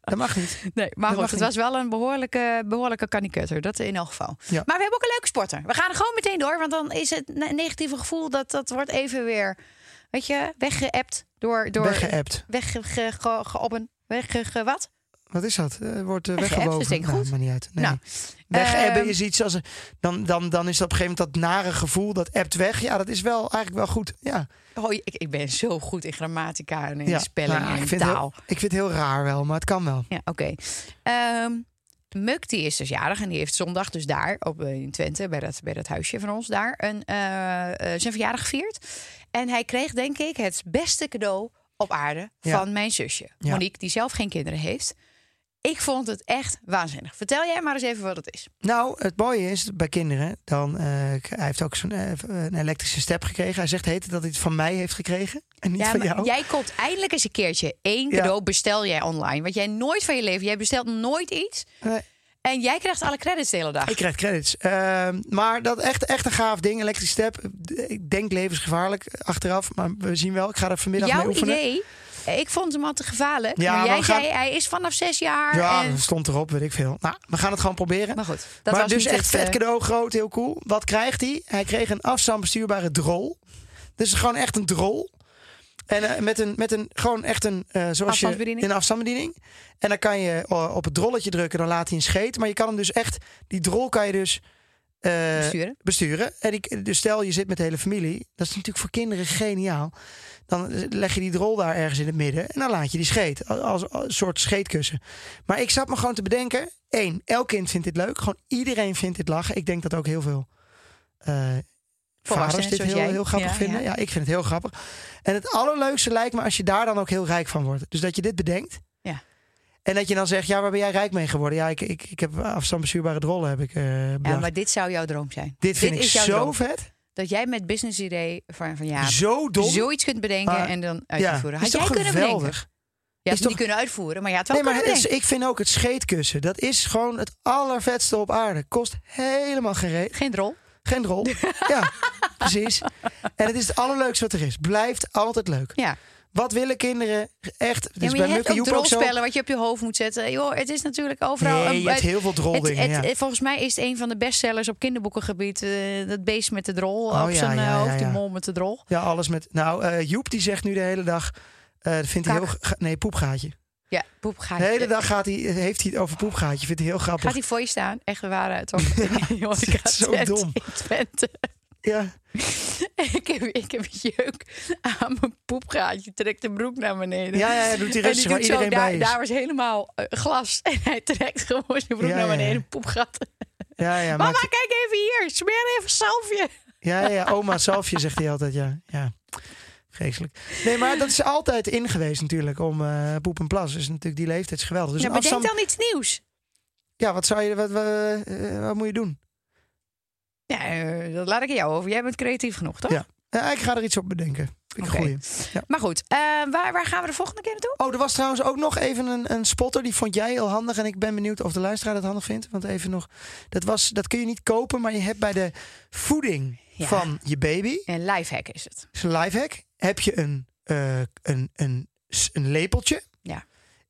Dat mag niet. Nee, maar goed, het was wel een behoorlijke, behoorlijke kanikutter. Dat in elk geval. Ja. Maar we hebben ook een leuke sporter. We gaan er gewoon meteen door. Want dan is het ne- negatieve gevoel dat dat wordt even weer, weet je, weggeëpt door... door Weggeappt. Weggeoppen. Wegge... ge- Wat? Wat is dat? Eh, wordt uh, Weggeappt, is denk ik Nou, goed. maakt niet uit. Nee. Nou, Wegebben ehm, is iets als... Dan, dan, dan is dat op een gegeven moment dat nare gevoel, dat appt weg. Ja, dat is wel eigenlijk wel goed. Ja, Oh, ik, ik ben zo goed in grammatica en in ja. spelling Nou, en ik, vind het taal. heel, ik vind het heel raar wel, maar het kan wel. Ja, oké. Ehm, Muk die is dus jarig en die heeft zondag dus daar op, eh, in Twente bij dat, bij dat huisje van ons daar een, eh, eh, zijn verjaardag gevierd. En hij kreeg denk ik het beste cadeau op aarde Ja. van mijn zusje. Monique, die zelf geen kinderen heeft. Ik vond het echt waanzinnig. Vertel jij maar eens even wat het is. Nou, het mooie is bij kinderen, dan, eh, hij heeft ook zo'n eh, een elektrische step gekregen. Hij zegt heet dat hij het van mij heeft gekregen en niet Ja, van jou. jij komt eindelijk eens een keertje één Ja. cadeau bestel jij online. Wat jij nooit van je leven, jij bestelt nooit iets. Nee. En jij krijgt alle credits de hele dag. Ik krijg credits. Ehm, maar dat echt, echt een gaaf ding. Elektrische step. Ik denk levensgevaarlijk achteraf. Maar we zien wel. Ik ga er vanmiddag Jouw mee oefenen. idee, ik vond hem al te gevaarlijk. Ja, maar jij gaan- zei, hij is vanaf zes jaar. Ja, en... stond erop, weet ik veel. Nou, we gaan het gewoon proberen. Maar goed, dat maar was dus echt vet eh, cadeau, groot, heel cool. Wat krijgt hij? Hij kreeg een afstandsbestuurbare drol. Dus gewoon echt een drol. En eh, met een, met een, gewoon echt een, eh, zoals je, een afstandsbediening. En dan kan je op het drolletje drukken, dan laat hij een scheet. Maar je kan hem dus echt, die drol kan je dus eh, besturen. besturen. En die, dus stel je zit met de hele familie. Dat is natuurlijk voor kinderen geniaal. Dan leg je die drol daar ergens in het midden. En dan laat je die scheet. Als, als een soort scheetkussen. Maar ik zat me gewoon te bedenken. één, elk kind vindt dit leuk. Gewoon iedereen vindt dit lachen. Ik denk dat ook heel veel eh vaders dit heel, heel grappig Ja, vinden. ja. Ja. ik vind het heel grappig. En het allerleukste lijkt me als je daar dan ook heel rijk van wordt. Dus dat je dit bedenkt. Ja. En dat je dan zegt, ja, waar ben jij rijk mee geworden? Ja, ik, ik, ik heb afstandsbestuurbare drollen heb ik eh Ja, maar dit zou jouw droom zijn. dit vind ik zo droom. vet. Dat jij met business idee van, van ja, zo dom. zoiets kunt bedenken en dan uitvoeren. ja, Had is jij toch kunnen geweldig? bedenken? Is niet kunnen uitvoeren, maar had het wel Nee, maar het is- ik vind ook het scheetkussen. Dat is gewoon het allervetste op aarde. Kost helemaal geen reet. Geen drol. Geen rol. ja, precies. En het is het allerleukste wat er is. Blijft altijd leuk. Ja. Wat willen kinderen echt? Ja, is maar bij je hebt ook zo. wat je op je hoofd moet zetten. Joh, het is natuurlijk overal... Nee, een- je hebt heel veel droldingen. het- ja. Volgens mij is het een van de bestsellers op kinderboekengebied. eh, dat beest met de drol Oh, op ja, zijn eh, hoofd. Die mol met de drol. ja, alles met. Nou, eh, Joep die zegt nu de hele dag. vindt hij heel. Nee, poepgaatje. Ja, poep gaat De hele dag gaat hij, heeft hij het over poepgaatje. Vindt hij heel grappig. Gaat hij voor je staan? Echt toch? Joh, ik ga zo dom. Ja. ik, heb, ik heb jeuk aan mijn poepgaatje. Trekt de broek naar beneden. Ja, ja, ja, doet hij En rustig waar zo, iedereen daar, bij is. daar was helemaal eh, glas. En hij trekt gewoon zijn broek Ja, naar beneden. ja. Poepgat. Ja, ja, Mama, maakt- kijk even hier. Smeer even salfje. ja, ja, oma Salfje zegt hij altijd. Ja, ja. geestelijk. Nee, maar dat is altijd in geweest natuurlijk om eh, poep en plas. Dus natuurlijk die leeftijd is geweldig. Dus ja, bedenk afstand- dan iets nieuws. Ja, wat zou je, wat, wat, eh, wat moet je doen? Ja, eh, dat laat ik jou over. Jij bent creatief genoeg, toch? Ja. Ja, ik ga er iets op bedenken. Ik een goeie. Maar goed, eh, waar, waar gaan we de volgende keer naartoe? Oh, er was trouwens ook nog even een, een spotter. Die vond jij heel handig. En ik ben benieuwd of de luisteraar dat handig vindt. Want even nog. Dat, was, dat kun je niet kopen. Maar je hebt bij de voeding Ja. van je baby. Een lifehack is het. is een lifehack. Heb je een, eh, een, een, een lepeltje.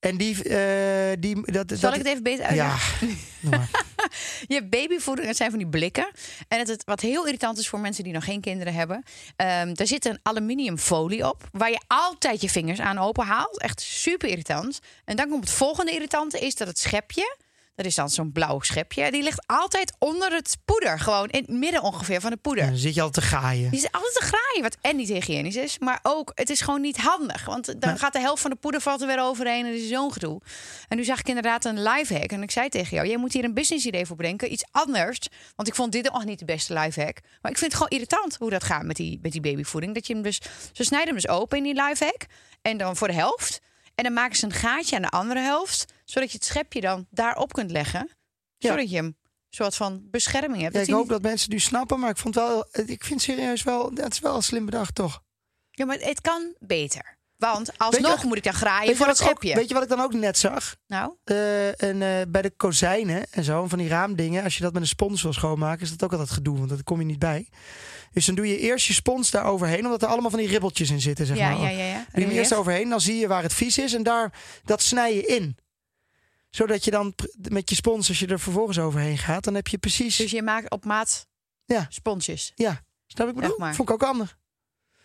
Ja. En die. eh, die dat, Zal dat, ik het even beter Ja. uitleggen? maar. Je hebt babyvoeding, het zijn van die blikken. En het, wat heel irritant is voor mensen die nog geen kinderen hebben. ehm daar zit een aluminiumfolie op. Waar je altijd je vingers aan open haalt. Echt super irritant. En dan komt het volgende irritante: is dat het schepje. Dat is dan zo'n blauw schepje. Die ligt altijd onder het poeder. Gewoon in het midden ongeveer van de poeder. Dan zit je al te gaaien. Die is altijd te graaien, wat en niet hygiënisch is. Maar ook, het is gewoon niet handig. Want dan Nee. gaat de helft van de poeder valt er weer overheen. En dat is zo'n gedoe. En nu zag ik inderdaad een lifehack. En ik zei tegen jou, jij moet hier een business idee voor bedenken. Iets anders. Want ik vond dit nog niet de beste lifehack. Maar ik vind het gewoon irritant hoe dat gaat met die, met die babyvoeding. Dat je hem dus, ze snijden hem dus open in die lifehack. En dan voor de helft. En dan maken ze een gaatje aan de andere helft. Zodat je het schepje dan daarop kunt leggen. Ja. Zodat je hem soort van bescherming hebt. Ja, Dat ik hoop dat mensen nu snappen. Maar ik vond wel. Ik vind serieus wel. Het is wel slim bedacht, toch? Ja, maar het kan beter. Want alsnog moet ik dan graaien voor het schepje. weet je wat ik dan ook net zag? Nou, Eh, en, eh, bij de kozijnen en zo, van die raamdingen, als je dat met een spons wil schoonmaken, is dat ook altijd gedoe, want daar kom je niet bij. Dus dan doe je eerst je spons daar overheen, omdat er allemaal van die ribbeltjes in zitten, zeg ja, maar. ja, ja, ja. Doe je hem eerst overheen, dan zie je waar het vies is en daar, dat snij je in. Zodat je dan met je spons, als je er vervolgens overheen gaat, dan heb je precies... Dus je maakt op maat Ja. sponsjes. ja, snap ik bedoel? Maar. Vond ik ook handig.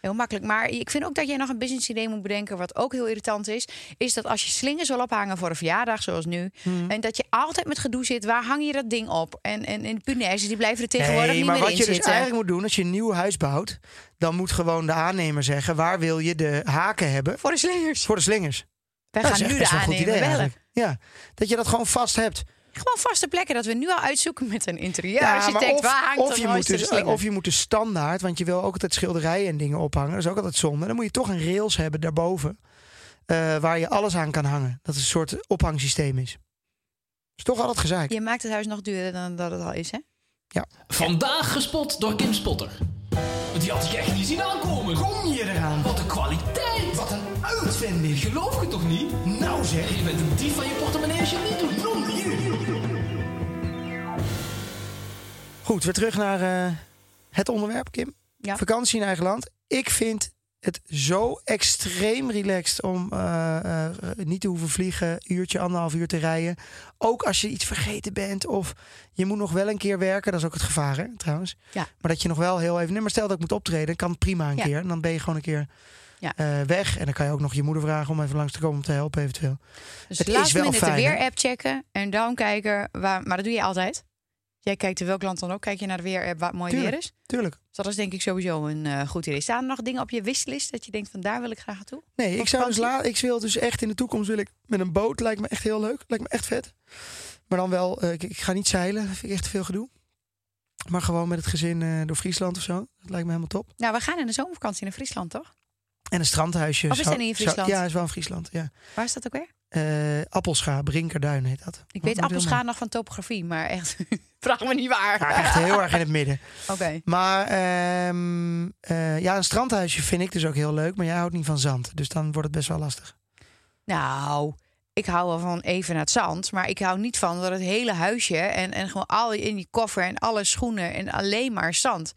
Heel makkelijk. Maar ik vind ook dat je nog een business idee moet bedenken. Wat ook heel irritant is. Is dat als je slingers wil ophangen voor een verjaardag, zoals nu. Hmm. En dat je altijd met gedoe zit. Waar hang je dat ding op? En, en, en punaises die blijven er tegenwoordig Nee, niet maar meer wat in je dus zitten. eigenlijk moet doen, als je een nieuw huis bouwt, dan moet gewoon de aannemer zeggen, waar wil je de haken hebben Voor de slingers. voor de slingers. Wij Dat gaan nu de aannemer idee bellen. Ja, dat je dat gewoon vast hebt. Gewoon vaste plekken. Dat we nu al uitzoeken met een maar interieurarchitect. of, waar hangt of, je moet dus, de of je moet dus standaard, want je wil ook altijd schilderijen en dingen ophangen. Dat is ook altijd zonde. Dan moet je toch een rails hebben daarboven, eh, waar je alles aan kan hangen. Dat het een soort ophangsysteem is. is toch altijd gezeik. Je maakt het huis nog duurder dan dat het al is, hè? Vandaag gespot door Kim Spotter. Die had ik echt niet zien aankomen. Kom je eraan? Wat een kwaliteit. Wat een uitvinding. Geloof je toch niet? Nou zeg. Je bent een dief van je portemonnee als je het niet doet. Non Goed, weer terug naar eh, het onderwerp, Kim. Ja. Vakantie in eigen land. Ik vind het zo extreem relaxed om eh, eh, niet te hoeven vliegen, uurtje, anderhalf uur te rijden. Ook als je iets vergeten bent of je moet nog wel een keer werken. Dat is ook het gevaar, hè, trouwens. Ja. Maar dat je nog wel heel even... Nee, maar stel dat ik moet optreden, kan prima een Ja. keer. En dan ben je gewoon een keer Ja. weg. En dan kan je ook nog je moeder vragen om even langs te komen om te helpen eventueel. Dus Het het is laatste wel de weer-app checken en dan kijken waar. Maar dat doe je altijd. Jij kijkt in welk land dan ook. Kijk je naar de weer-app waar het mooi Tuurlijk. weer is. Tuurlijk. Dus dat is denk ik sowieso een eh, goed idee. Staan er nog dingen op je wishlist dat je denkt van daar wil ik graag naartoe? Nee, ik, zou dus vakantie? la, ik wil dus echt in de toekomst wil ik met een boot. Lijkt me echt heel leuk. Lijkt me echt vet. Maar dan wel, eh, ik, ik ga niet zeilen. Dat vind ik echt veel gedoe. Maar gewoon met het gezin eh, door Friesland of zo. Dat lijkt me helemaal top. Nou, we gaan in de zomervakantie naar Friesland, toch? En een strandhuisje. Of is dat niet in Friesland? ja, is wel in Friesland. Ja. Waar is dat ook weer? Appelscha, Brinkerduin heet dat. Ik weet Appelscha nog van topografie, maar echt, vraag me niet waar. Ja, echt heel erg in het midden. Oké. Maar ehm, eh, ja, een strandhuisje vind ik dus ook heel leuk. Maar jij houdt niet van zand. Dus dan wordt het best wel lastig. Nou, ik hou wel van even naar het zand. Maar ik hou niet van dat het hele huisje en, en gewoon al in die koffer en alle schoenen en alleen maar zand.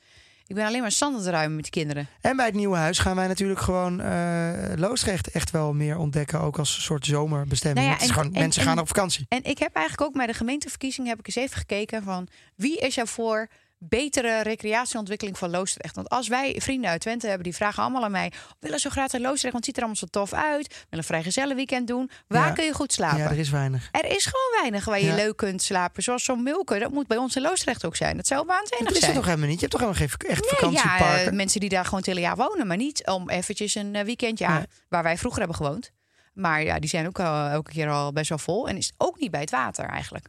Ik ben alleen maar zand aan het ruimen met die kinderen. En bij het nieuwe huis gaan wij natuurlijk gewoon eh Loosdrecht echt wel meer ontdekken. Ook als een soort zomerbestemming. Nou ja, en- gewoon, en- mensen en- gaan op vakantie. En ik heb eigenlijk ook bij de gemeenteverkiezingen heb ik eens even gekeken van wie is er voor betere recreatieontwikkeling van Loosdrecht. Want als wij vrienden uit Twente hebben, die vragen allemaal aan mij... "We willen zo graag naar Loosdrecht, want het ziet er allemaal zo tof uit. Willen een vrijgezellenweekend doen. Waar Ja. kun je goed slapen? Ja, er is weinig. Er is gewoon weinig waar je Ja. leuk kunt slapen. Zoals zo'n Mulke, dat moet bij ons in Loosdrecht ook zijn. Dat zou waanzinnig Dat is er zijn. toch helemaal niet? Je hebt toch helemaal geen echt Nee, ja, eh, mensen die daar gewoon het hele jaar wonen, maar niet om eventjes een eh, weekend, ja, Nee. waar wij vroeger hebben gewoond. Maar ja, die zijn ook al, elke keer al best wel vol. En is ook niet bij het water eigenlijk.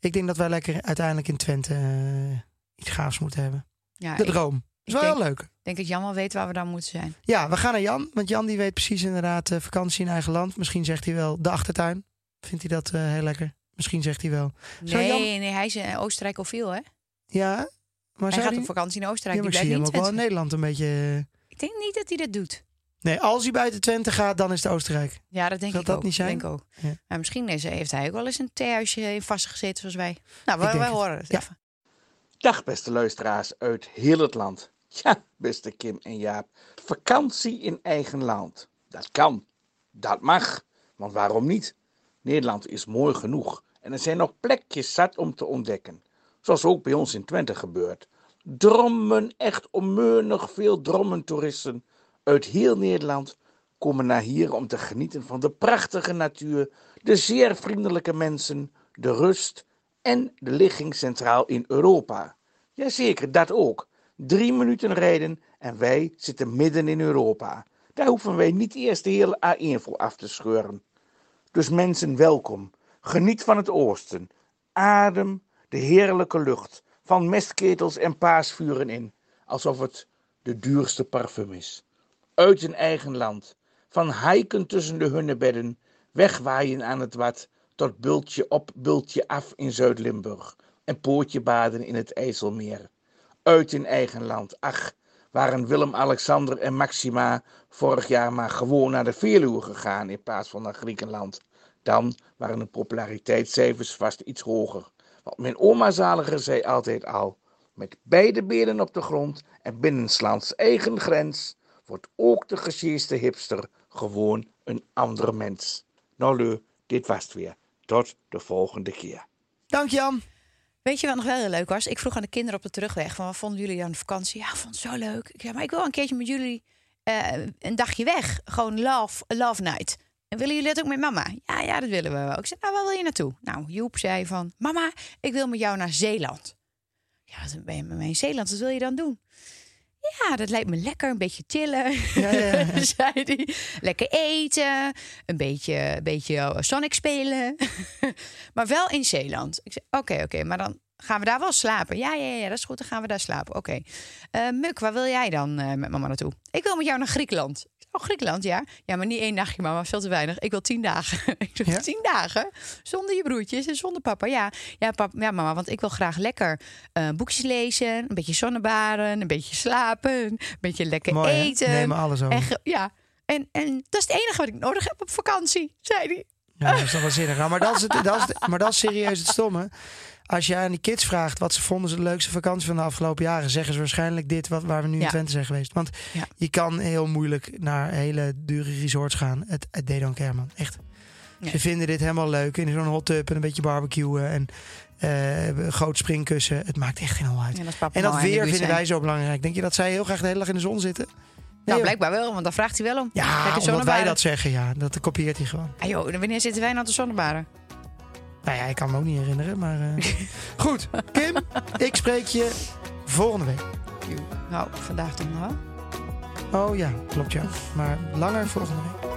Ik denk dat wij lekker uiteindelijk in Twente eh, iets gaafs moeten hebben. Ja, De ik, droom. ik is wel denk- heel leuk. Ik denk dat Jan wel weet waar we dan moeten zijn. Ja, we gaan naar Jan. Want Jan die weet precies inderdaad eh, vakantie in eigen land. Misschien zegt hij wel de achtertuin. Vindt hij dat eh, heel lekker? Misschien zegt hij wel. Zou Nee, Jan- nee, hij is in Oostenrijk al veel, hè? Ja, maar hij gaat op vakantie in Ja, Oostenrijk. maar die ik zie blijft hem ook wel in. Nederland een beetje... Ik denk niet dat hij dat doet. Nee, als hij buiten Twente gaat, dan is het Oostenrijk. Ja, dat denk Zal ik dat ook. niet zijn? Denk ook. Ja. Maar misschien is, heeft hij ook wel eens een theehuisje in vastgezeten zoals wij. Nou, wij het. horen het Ja. even. Dag beste luisteraars uit heel het land. Ja, beste Kim en Jaap. Vakantie in eigen land. Dat kan. Dat mag. Want waarom niet? Nederland is mooi genoeg. En er zijn nog plekjes zat om te ontdekken. Zoals ook bij ons in Twente gebeurt. Drommen, echt onmeunig veel drommentoeristen uit heel Nederland komen naar hier om te genieten van de prachtige natuur, de zeer vriendelijke mensen, de rust en de ligging centraal in Europa. Jazeker, dat ook. Drie minuten rijden en wij zitten midden in Europa. Daar hoeven wij niet eerst de hele A1 voor af te scheuren. Dus mensen, welkom. Geniet van het oosten. Adem de heerlijke lucht van mestketels en paasvuren in, alsof het de duurste parfum is. Uit een eigen land, van hiken tussen de hunnebedden, wegwaaien aan het wat, tot bultje op, bultje af in Zuid-Limburg en pootje baden in het IJsselmeer. Uit in eigen land, ach, waren Willem-Alexander en Maxima vorig jaar maar gewoon naar de Veluwe gegaan in plaats van naar Griekenland. Dan waren de populariteitscijfers vast iets hoger. Want mijn oma Zaliger zei altijd al, met beide benen op de grond en binnenslands eigen grens, wordt ook de gesjeeste hipster gewoon een ander mens. Nou leu, dit was het weer. Tot de volgende keer. Dank Jan. Weet je wat nog wel heel leuk was? Ik vroeg aan de kinderen op de terugweg: van, wat vonden jullie aan de vakantie? Ja, ik vond het zo leuk. Ik zei, maar ik wil een keertje met jullie eh, een dagje weg. Gewoon love, love night. En willen jullie dat ook met mama? Ja, ja, dat willen we wel. Ik zei, nou, waar wil je naartoe? Nou, Joep zei van, mama, ik wil met jou naar Zeeland. Ja, dan ben je met mij in Zeeland. Wat wil je dan doen? Ja, dat lijkt me lekker. Een beetje chillen, Ja, ja, zei hij. Lekker eten. Een beetje, een beetje Sonic spelen. maar wel in Zeeland. Ik zei, oké, oké. maar dan gaan we daar wel slapen. Ja, ja, ja, dat is goed. Dan gaan we daar slapen. Oké. Eh, Muk, waar wil jij dan eh, met mama naartoe? Ik wil met jou naar Griekenland. Oh, Griekenland, ja. Ja, maar niet één dagje, mama. Veel te weinig. Ik wil tien dagen. ik zeg, Ja? tien dagen? Zonder je broertjes en zonder papa. Ja, ja, pap, ja mama, want ik wil graag lekker eh, boekjes lezen. Een beetje zonnebaren. Een beetje slapen. Een beetje lekker Mooi, eten. Neem alles over. Ja. En, en dat is het enige wat ik nodig heb op vakantie, zei hij. Ja, dat is toch wel zinnig. Nou, maar, dat is het, dat is maar dat is serieus het stomme. Als je aan die kids vraagt wat ze vonden ze de leukste vakantie van de afgelopen jaren, zeggen ze waarschijnlijk dit wat, waar we nu in Ja. Twente zijn geweest. Want Ja. je kan heel moeilijk naar hele dure resorts gaan. Het, het they don't care, man. Echt. Nee. Ze vinden dit helemaal leuk. In zo'n hot tub en een beetje barbecuen en een groot springkussen. Het maakt echt geen hol uit. En, dat de weer vinden wij zo belangrijk. Denk je dat zij heel graag de hele dag in de zon zitten? Nee, Nou, blijkbaar wel, want daar vraagt hij wel om. Ja, omdat wij dat zeggen, ja. Dat kopieert hij gewoon. Ah, joh, wanneer zitten wij nou te zonnebaren? Nou ja, ik kan me ook niet herinneren, maar... eh, Goed, Kim, ik spreek je volgende week. Nou, vandaag toch nog. Oh ja, klopt ja. Maar langer volgende week.